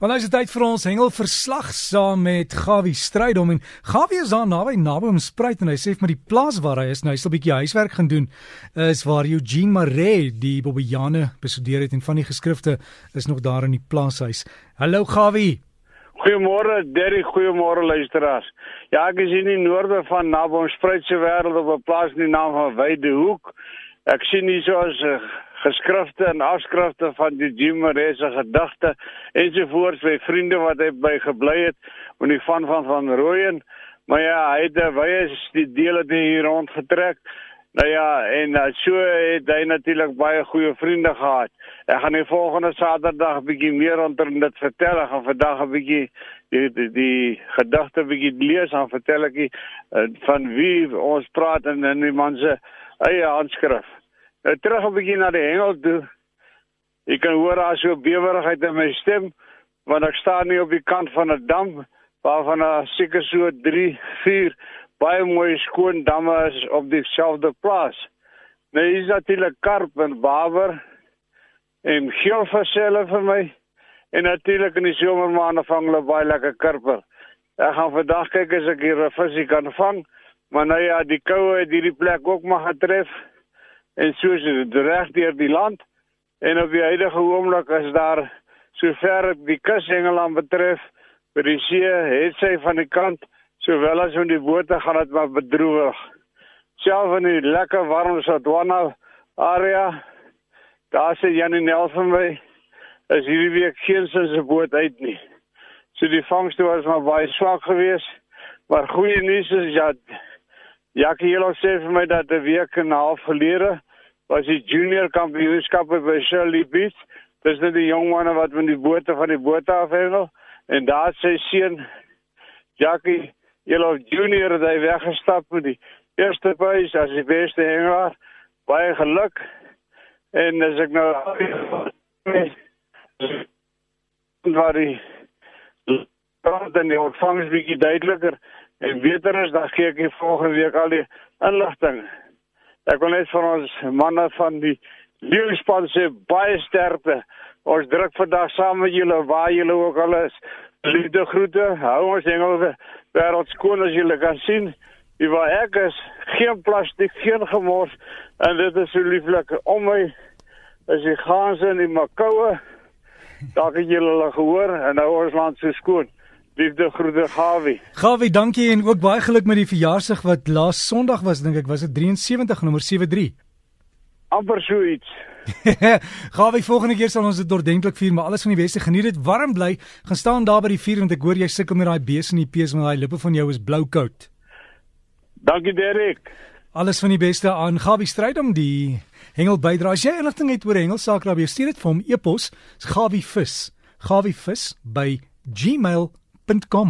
Want nou is dit tyd vir ons hengel verslag saam met Gawie Strydom en Gawie is daar naby naby om spruit en hy sê vir my die plaas waar hy is nou hy sal 'n bietjie huiswerk gaan doen is waar Eugene Maree die Bobbejane bestudeer het en van die geskrifte is nog daar in die plaashuis. Hallo Gawie. Goeiemôre Derry, goeiemôre luisteraars. Ja, ek is in die noorde van naby ons spruit se wêreld op 'n plaas in die naam van Wydehoek. Ek sien hier so 'n uh, geskrifte en afskrifte van die Jimere se gedigte ensovoorts by vriende wat hy by gebly het in die van van van Rooyen. Maar ja, hy het baie die dele die hier rond getrek. Nou ja, en uh, so het hy natuurlik baie goeie vriende gehad. Ek gaan die volgende Saterdag 'n bietjie meer onder dit vertel. Ek gaan vandag 'n bietjie die die, die gedigte bietjie lees en vertel ek uh, van wie ons praat in in die man se eie handskrif. Nou terug 'n bietjie na die hengel toe. Ek kan hoor daar so bewerigheid in my stem want ek staan nie op die kant van 'n dam waarvan daar seker so 3, 4 baie mooi skoon damme is op dieselfde plaas. Nou is natuurlik karp en baber en geelverselle vir my en natuurlik in die somermaande vang hulle baie lekker karper. Ek gaan vandag kyk as ek hier 'n visie kan vang, maar nou ja, die koue het hierdie plek ook maar getref en soos reg deur die land. En op die huidige oomblik is daar sover die kusengeland betref by die see het sy van die kant sowel as van die bote gaan dit maar bedroog self in die lekker warm Sodwana area daar sê Janie Nel van my is hierdie week geen sin se boot uit nie. So die vangste was maar baie swak geweest maar goeie nuus is ja Jackie Helo sê vir my dat 'n week en 'n half gelede was die junior kampioenskappe by Shirley Beach. Dis net die jong manne wat met die bote van die bote afhengel en daar sê seun Jackie Yellow Junior het hy weggestap met die eerste prys as die beste hengelaar. Baie geluk. En as ek nou waar die dan die ontvangs bietjie duideliker en beter is dan gee ek die volgende week al die inligting. Ek wil net van ons manne van die leeuspan sê baie sterkte. Ons druk vandag saam met julle waar julle ook al is. Liefde groete. Hou ons engele wêreld skoon as julle kan sien. Die waar ek is, geen plastiek, geen gemors en dit is so lieflik om my as die gaanse in die makoue. Daar het julle al gehoor en nou ons land so skoon. Liefde groete Gawie. Gawie, dankie en ook baie geluk met die verjaarsdag wat laas Sondag was dink ek, was dit 73 nommer 73. amper so iets. Gawie, volgende keer sal ons dit ordentlik vier, maar alles van die beste. Geniet dit warm bly. Gaan staan daar by die vuur want ek hoor jy sukkel met daai bees in die pees met daai lippe van jou is blou koud. Dankie Derek. Alles van die beste aan Gawie stryd om die hengel bydra. As jy enigting het oor hengelsaak, dan stuur dit vir hom e-pos. Gawie vis. Gawie vis by gmail.com www.rsg.com